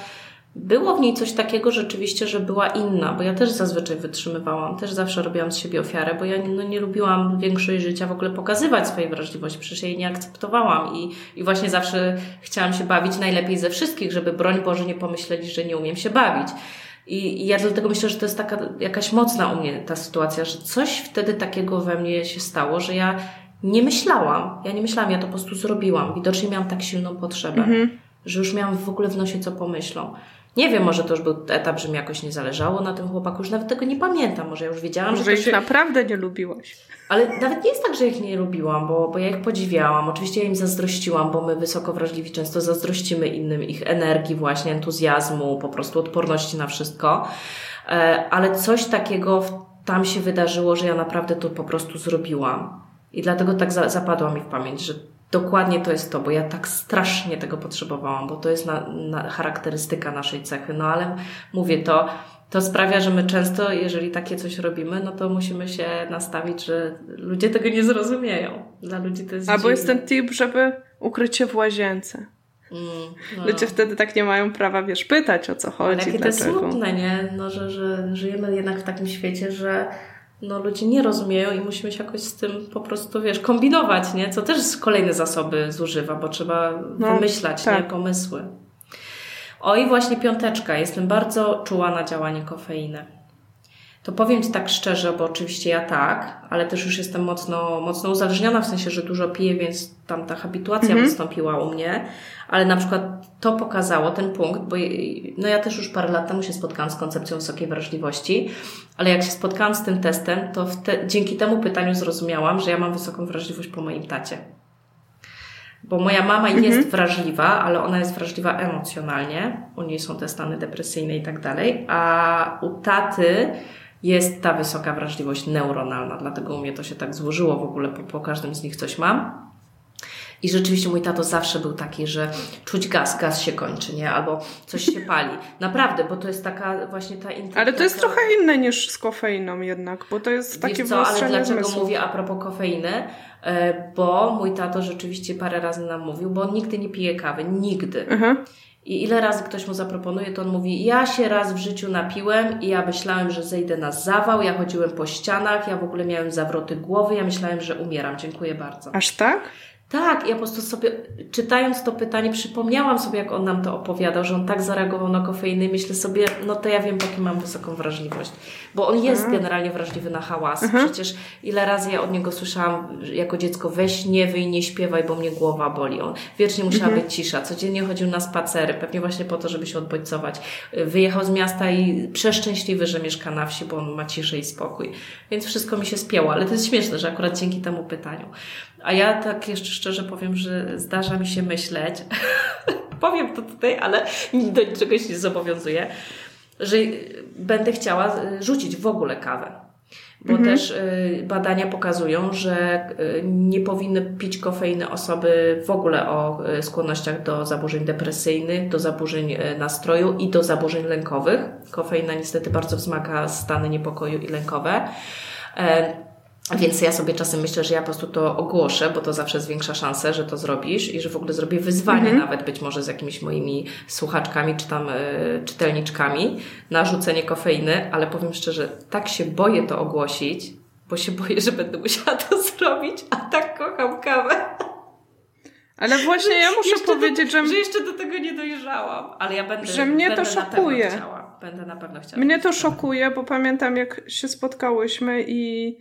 było w niej coś takiego rzeczywiście, że była inna, bo ja też zazwyczaj wytrzymywałam, też zawsze robiłam z siebie ofiarę, bo ja no, nie lubiłam większość życia w ogóle pokazywać swojej wrażliwości, przecież jej nie akceptowałam i, i właśnie zawsze chciałam się bawić najlepiej ze wszystkich, żeby broń Boże nie pomyśleli, że nie umiem się bawić. I, I ja dlatego myślę, że to jest taka jakaś mocna u mnie ta sytuacja, że coś wtedy takiego we mnie się stało, że ja nie myślałam. Ja nie myślałam, ja to po prostu zrobiłam. Widocznie miałam tak silną potrzebę, mhm. że już miałam w ogóle w nosie, co pomyślą. Nie wiem, może to już był etap, że mi jakoś nie zależało na tym chłopaku, już nawet tego nie pamiętam, może ja już wiedziałam, może że ich się... naprawdę nie lubiłaś. Ale nawet nie jest tak, że ich nie lubiłam, bo, bo ja ich podziwiałam. Oczywiście ja im zazdrościłam, bo my wysoko wrażliwi często zazdrościmy innym ich energii, właśnie entuzjazmu, po prostu odporności na wszystko. E, ale coś takiego tam się wydarzyło, że ja naprawdę to po prostu zrobiłam. I dlatego tak zapadła mi w pamięć, że dokładnie to jest to, bo ja tak strasznie tego potrzebowałam, bo to jest na, na charakterystyka naszej cechy. No ale mówię to, to sprawia, że my często, jeżeli takie coś robimy, no to musimy się nastawić, że ludzie tego nie zrozumieją. Dla ludzi to jest Albo jest ten tip, żeby ukryć się w łazience. Mm, no. Ludzie wtedy tak nie mają prawa, wiesz, pytać o co chodzi. Ale jakie to jest smutne, nie? No, że, że żyjemy jednak w takim świecie, że no, ludzie nie rozumieją i musimy się jakoś z tym po prostu, wiesz, kombinować, nie? Co też kolejne zasoby zużywa, bo trzeba no, wymyślać, tak. nie? Pomysły. O i właśnie piąteczka. Jestem bardzo czuła na działanie kofeiny. To powiem Ci tak szczerze, bo oczywiście ja tak, ale też już jestem mocno, mocno uzależniona, w sensie, że dużo piję, więc tam ta habituacja mhm. wystąpiła u mnie, ale na przykład to pokazało ten punkt, bo no ja też już parę lat temu się spotkałam z koncepcją wysokiej wrażliwości, ale jak się spotkałam z tym testem, to te, dzięki temu pytaniu zrozumiałam, że ja mam wysoką wrażliwość po moim tacie. Bo moja mama mhm. jest wrażliwa, ale ona jest wrażliwa emocjonalnie. U niej są te stany depresyjne i tak dalej. A u taty jest ta wysoka wrażliwość neuronalna, dlatego u mnie to się tak złożyło w ogóle, po, po każdym z nich coś mam. I rzeczywiście mój tato zawsze był taki, że czuć gaz, gaz się kończy, nie? Albo coś się pali. Naprawdę, bo to jest taka właśnie ta intuicja. Ale to jest trochę inne niż z kofeiną jednak, bo to jest takie co, ale dlaczego zmysłów. mówię a propos kofeiny? E, bo mój tato rzeczywiście parę razy nam mówił, bo on nigdy nie pije kawy. Nigdy. Mhm. I ile razy ktoś mu zaproponuje, to on mówi: Ja się raz w życiu napiłem i ja myślałem, że zejdę na zawał. Ja chodziłem po ścianach, ja w ogóle miałem zawroty głowy, ja myślałem, że umieram. Dziękuję bardzo. Aż tak? Tak, ja po prostu sobie, czytając to pytanie, przypomniałam sobie, jak on nam to opowiadał, że on tak zareagował na kofeinę i myślę sobie, no to ja wiem, jaką mam wysoką wrażliwość. Bo on jest mhm. generalnie wrażliwy na hałas. Mhm. Przecież ile razy ja od niego słyszałam jako dziecko, weź nie wyj, nie śpiewaj, bo mnie głowa boli. On wiecznie musiała mhm. być cisza. Codziennie chodził na spacery, pewnie właśnie po to, żeby się odbodźcować. Wyjechał z miasta i przeszczęśliwy, że mieszka na wsi, bo on ma ciszę i spokój. Więc wszystko mi się spięło, ale to jest śmieszne, że akurat dzięki temu pytaniu. A ja tak jeszcze szczerze powiem, że zdarza mi się myśleć, powiem to tutaj, ale do niczego się nie zobowiązuję, że będę chciała rzucić w ogóle kawę. Bo mhm. też y, badania pokazują, że y, nie powinny pić kofeiny osoby w ogóle o skłonnościach do zaburzeń depresyjnych, do zaburzeń nastroju i do zaburzeń lękowych. Kofeina niestety bardzo wzmaga stany niepokoju i lękowe. Więc ja sobie czasem myślę, że ja po prostu to ogłoszę, bo to zawsze zwiększa szansę, że to zrobisz i że w ogóle zrobię wyzwanie mhm. nawet być może z jakimiś moimi słuchaczkami czy tam y, czytelniczkami na rzucenie kofeiny, ale powiem szczerze, tak się boję to ogłosić, bo się boję, że będę musiała to zrobić, a tak kocham kawę. Ale właśnie ja muszę powiedzieć, do, że... Że jeszcze do tego nie dojrzałam, ale ja będę Że mnie będę to szokuje. Będę na pewno chciała. Mnie to szokuje, bo pamiętam jak się spotkałyśmy i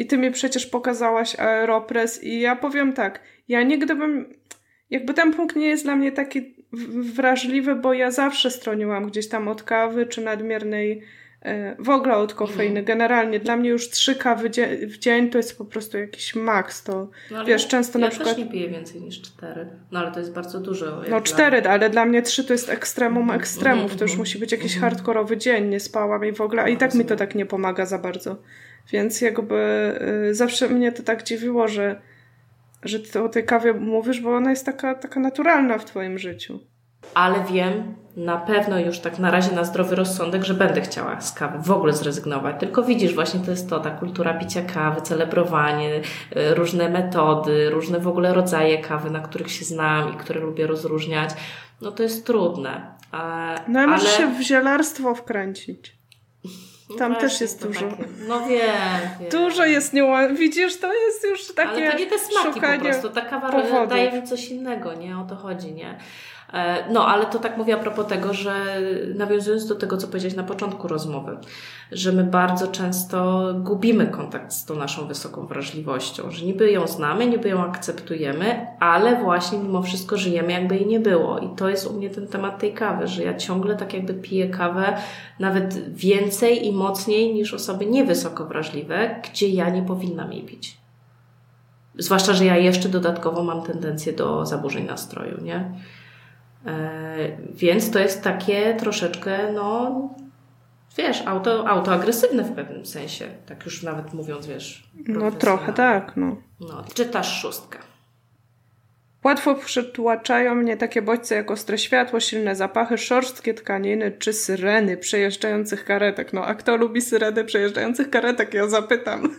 i ty mi przecież pokazałaś Aeropress i ja powiem tak, ja nigdy bym, jakby ten punkt nie jest dla mnie taki wrażliwy, bo ja zawsze stroniłam gdzieś tam od kawy czy nadmiernej E, w ogóle od kofeiny. Generalnie dla mnie już trzy kawy w dzień to jest po prostu jakiś maks. To no, wiesz, często ja na przykład. Ja nie piję więcej niż cztery. No ale to jest bardzo dużo. No cztery, dla... ale dla mnie trzy to jest ekstremum mhm, ekstremów. To już -hmm, musi być jakiś mm hardkorowy dzień. Nie spałam i w ogóle. A i tak mi to tak nie pomaga za bardzo. Więc jakby y, zawsze mnie to tak dziwiło, że, że ty o tej kawie mówisz, bo ona jest taka, taka naturalna w twoim życiu ale wiem na pewno już tak na razie na zdrowy rozsądek, że będę chciała z kawy w ogóle zrezygnować. Tylko widzisz, właśnie to jest to, ta kultura picia kawy, celebrowanie, y, różne metody, różne w ogóle rodzaje kawy, na których się znam i które lubię rozróżniać. No to jest trudne. No ale masz się w zielarstwo wkręcić. Tam właśnie, też jest dużo. Takie, no wiem, wiem. Dużo jest niuans. Widzisz, to jest już takie Ale to nie te smaki po prostu. Ta kawa powodów. daje mi coś innego, nie? O to chodzi, nie? E, no, ale to tak mówię a propos tego, że nawiązując do tego, co powiedziałeś na początku rozmowy, że my bardzo często gubimy kontakt z tą naszą wysoką wrażliwością, że niby ją znamy, niby ją akceptujemy, ale właśnie mimo wszystko żyjemy, jakby jej nie było. I to jest u mnie ten temat tej kawy, że ja ciągle tak jakby piję kawę nawet więcej i mocniej niż osoby niewysoko wrażliwe, gdzie ja nie powinnam jej pić. Zwłaszcza, że ja jeszcze dodatkowo mam tendencję do zaburzeń nastroju, nie? E, więc to jest takie troszeczkę, no, wiesz, auto, autoagresywne w pewnym sensie. Tak już nawet mówiąc, wiesz. No trochę tak, no. No, czytasz szóstkę. Łatwo przytłaczają mnie takie bodźce jak ostre światło, silne zapachy, szorstkie tkaniny czy syreny przejeżdżających karetek. No, a kto lubi syreny przejeżdżających karetek? Ja zapytam.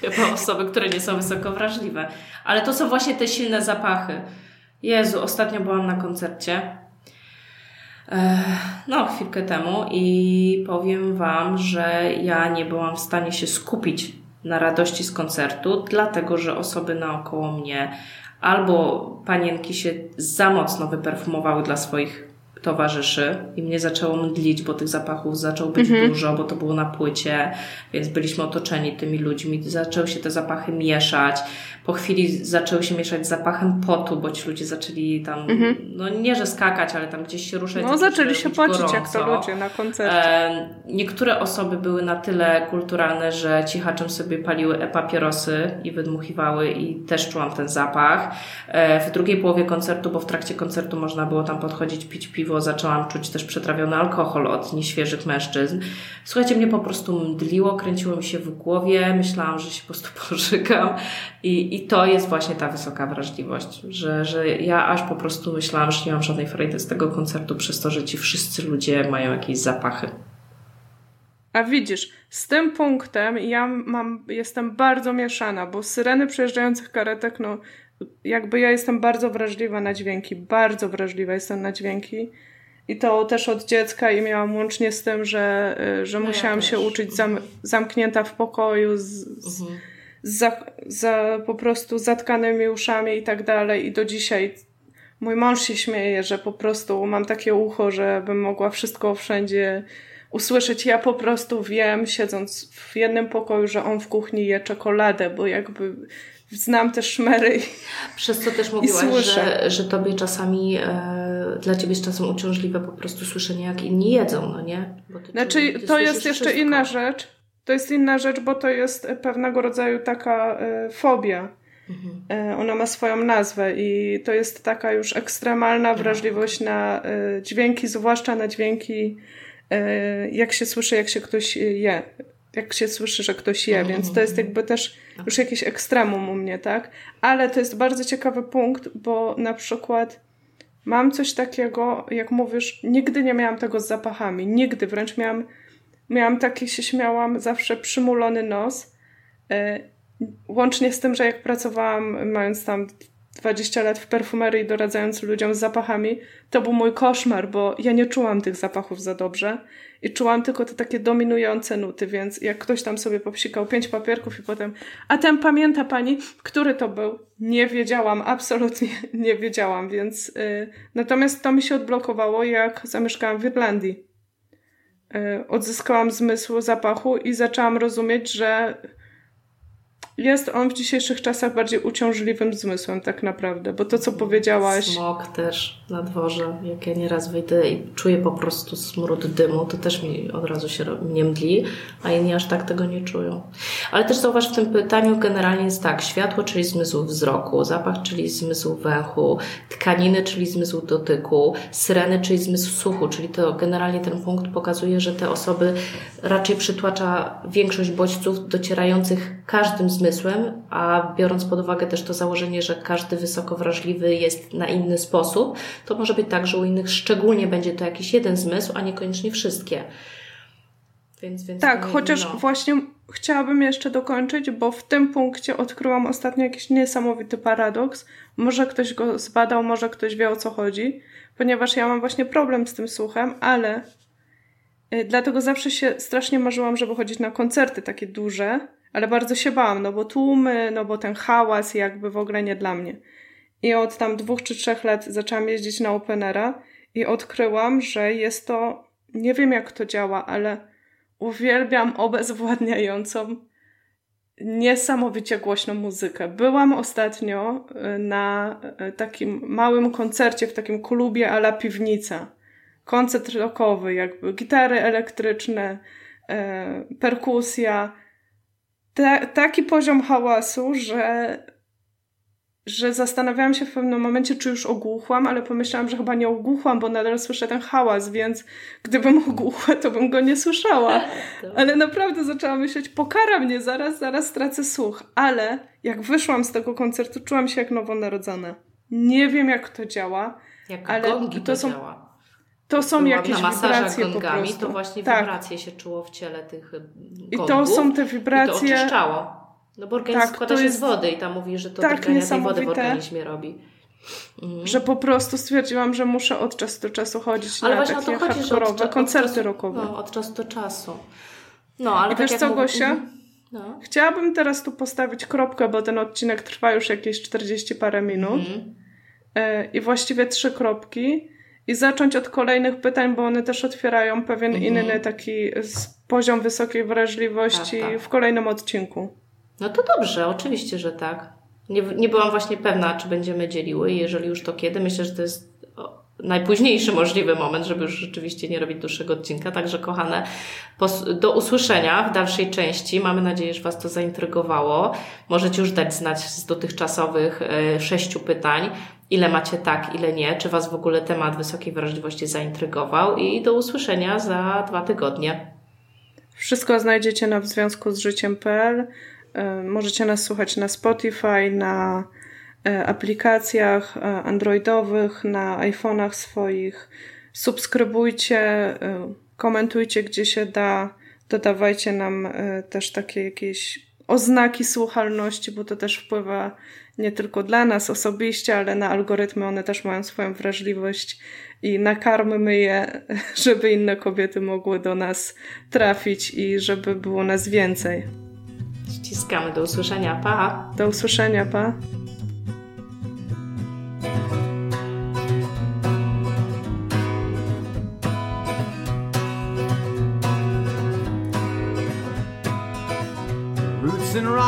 Chyba osoby, które nie są wysoko wrażliwe. Ale to są właśnie te silne zapachy. Jezu, ostatnio byłam na koncercie. No, chwilkę temu i powiem Wam, że ja nie byłam w stanie się skupić na radości z koncertu, dlatego że osoby naokoło mnie albo panienki się za mocno wyperfumowały dla swoich towarzyszy i mnie zaczęło mdlić, bo tych zapachów zaczęło być mhm. dużo, bo to było na płycie, więc byliśmy otoczeni tymi ludźmi. Zaczęły się te zapachy mieszać. Po chwili zaczęły się mieszać z zapachem potu, bo ci ludzie zaczęli tam, mhm. no nie że skakać, ale tam gdzieś się ruszać. No zaczęli się pocić gorąco. jak to ludzie na koncercie. E, niektóre osoby były na tyle kulturalne, że cichaczem sobie paliły e-papierosy i wydmuchiwały i też czułam ten zapach. E, w drugiej połowie koncertu, bo w trakcie koncertu można było tam podchodzić, pić piwo, zaczęłam czuć też przetrawiony alkohol od nieświeżych mężczyzn. Słuchajcie, mnie po prostu mdliło, kręciło mi się w głowie, myślałam, że się po prostu pożygam i, i to jest właśnie ta wysoka wrażliwość, że, że ja aż po prostu myślałam, że nie mam żadnej frajdy z tego koncertu przez to, że ci wszyscy ludzie mają jakieś zapachy. A widzisz, z tym punktem ja mam, jestem bardzo mieszana, bo syreny przejeżdżających karetek, no jakby ja jestem bardzo wrażliwa na dźwięki, bardzo wrażliwa jestem na dźwięki. I to też od dziecka i miałam łącznie z tym, że, y, że no musiałam ja się uczyć zam, zamknięta w pokoju z, z, mhm. za, za po prostu zatkanymi uszami i tak dalej. I do dzisiaj mój mąż się śmieje, że po prostu mam takie ucho, że bym mogła wszystko wszędzie usłyszeć. Ja po prostu wiem, siedząc w jednym pokoju, że on w kuchni je czekoladę, bo jakby znam te szmery. Przez co też mówiłaś, że, że tobie czasami, e, dla ciebie jest czasem uciążliwe po prostu słyszenie, jak inni jedzą, no nie? znaczy, to jest jeszcze wszystko. inna rzecz. To jest inna rzecz, bo to jest pewnego rodzaju taka e, fobia. Mhm. E, ona ma swoją nazwę i to jest taka już ekstremalna no. wrażliwość na e, dźwięki, zwłaszcza na dźwięki, e, jak się słyszy, jak się ktoś je jak się słyszy, że ktoś je, więc to jest jakby też już jakieś ekstremum u mnie, tak? Ale to jest bardzo ciekawy punkt, bo na przykład mam coś takiego, jak mówisz, nigdy nie miałam tego z zapachami, nigdy, wręcz miałam, miałam taki, się śmiałam, zawsze przymulony nos, e, łącznie z tym, że jak pracowałam, mając tam 20 lat w perfumerii, doradzając ludziom z zapachami, to był mój koszmar, bo ja nie czułam tych zapachów za dobrze i czułam tylko te takie dominujące nuty, więc jak ktoś tam sobie popsikał pięć papierków i potem, a ten pamięta pani, który to był? Nie wiedziałam, absolutnie nie wiedziałam, więc yy, natomiast to mi się odblokowało, jak zamieszkałam w Irlandii. Yy, odzyskałam zmysł zapachu i zaczęłam rozumieć, że jest on w dzisiejszych czasach bardziej uciążliwym zmysłem tak naprawdę, bo to co powiedziałaś... Smog też na dworze, jak ja nieraz wyjdę i czuję po prostu smród dymu, to też mi od razu się mnie mdli, a inni aż tak tego nie czują. Ale też zauważ w tym pytaniu generalnie jest tak, światło, czyli zmysł wzroku, zapach, czyli zmysł węchu, tkaniny, czyli zmysł dotyku, syreny, czyli zmysł słuchu, czyli to generalnie ten punkt pokazuje, że te osoby raczej przytłacza większość bodźców docierających każdym zmysłem zmysłem, a biorąc pod uwagę też to założenie, że każdy wysoko wrażliwy jest na inny sposób, to może być tak, że u innych szczególnie będzie to jakiś jeden zmysł, a niekoniecznie wszystkie. Więc, więc tak, chociaż no. właśnie chciałabym jeszcze dokończyć, bo w tym punkcie odkryłam ostatnio jakiś niesamowity paradoks. Może ktoś go zbadał, może ktoś wie o co chodzi, ponieważ ja mam właśnie problem z tym słuchem, ale y, dlatego zawsze się strasznie marzyłam, żeby chodzić na koncerty takie duże, ale bardzo się bałam, no bo tłumy, no bo ten hałas jakby w ogóle nie dla mnie. I od tam dwóch czy trzech lat zaczęłam jeździć na Openera i odkryłam, że jest to, nie wiem jak to działa, ale uwielbiam obezwładniającą niesamowicie głośną muzykę. Byłam ostatnio y, na y, takim małym koncercie w takim klubie ala piwnica. Koncert rockowy, jakby gitary elektryczne, y, perkusja, ta, taki poziom hałasu, że, że zastanawiałam się w pewnym momencie, czy już ogłuchłam, ale pomyślałam, że chyba nie ogłuchłam, bo nadal słyszę ten hałas, więc gdybym ogłuchła, to bym go nie słyszała. Ale naprawdę zaczęłam myśleć, pokara mnie, zaraz, zaraz stracę słuch. Ale jak wyszłam z tego koncertu, czułam się jak nowonarodzona. Nie wiem, jak to działa. Jak ale to, to są... Działa to są Byłam jakieś na wibracje gongami, po prostu. to właśnie tak. wibracje się czuło w ciele tych gongów. I to są te wibracje... I to oczyszczało. No bo organizm tak, składa się jest... z wody i tam mówi, że to tak tej wody w organizmie robi. Mhm. Że po prostu stwierdziłam, że muszę od czasu do czasu chodzić ale na takie hardkorowe koncerty rockowe. No, od czasu do czasu. No, ale I tak wiesz co, Gosia? Mhm. No. Chciałabym teraz tu postawić kropkę, bo ten odcinek trwa już jakieś 40 parę minut. Mhm. E, I właściwie trzy kropki i zacząć od kolejnych pytań, bo one też otwierają pewien mhm. inny taki poziom wysokiej wrażliwości tak, tak. w kolejnym odcinku. No to dobrze, oczywiście, że tak. Nie, nie byłam właśnie pewna, czy będziemy dzieliły, jeżeli już to kiedy. Myślę, że to jest najpóźniejszy możliwy moment, żeby już rzeczywiście nie robić dłuższego odcinka. Także, kochane, do usłyszenia w dalszej części. Mamy nadzieję, że Was to zaintrygowało. Możecie już dać znać z dotychczasowych e, sześciu pytań, ile macie tak, ile nie, czy Was w ogóle temat wysokiej wrażliwości zaintrygował i do usłyszenia za dwa tygodnie. Wszystko znajdziecie na w związku z życiem.pl. E, możecie nas słuchać na Spotify, na e, aplikacjach e, androidowych, na iPhone'ach swoich. Subskrybujcie, komentujcie gdzie się da. Dodawajcie nam też takie jakieś oznaki słuchalności, bo to też wpływa nie tylko dla nas osobiście, ale na algorytmy one też mają swoją wrażliwość i nakarmmy je, żeby inne kobiety mogły do nas trafić i żeby było nas więcej. Ściskamy. Do usłyszenia. Pa. Do usłyszenia. Pa.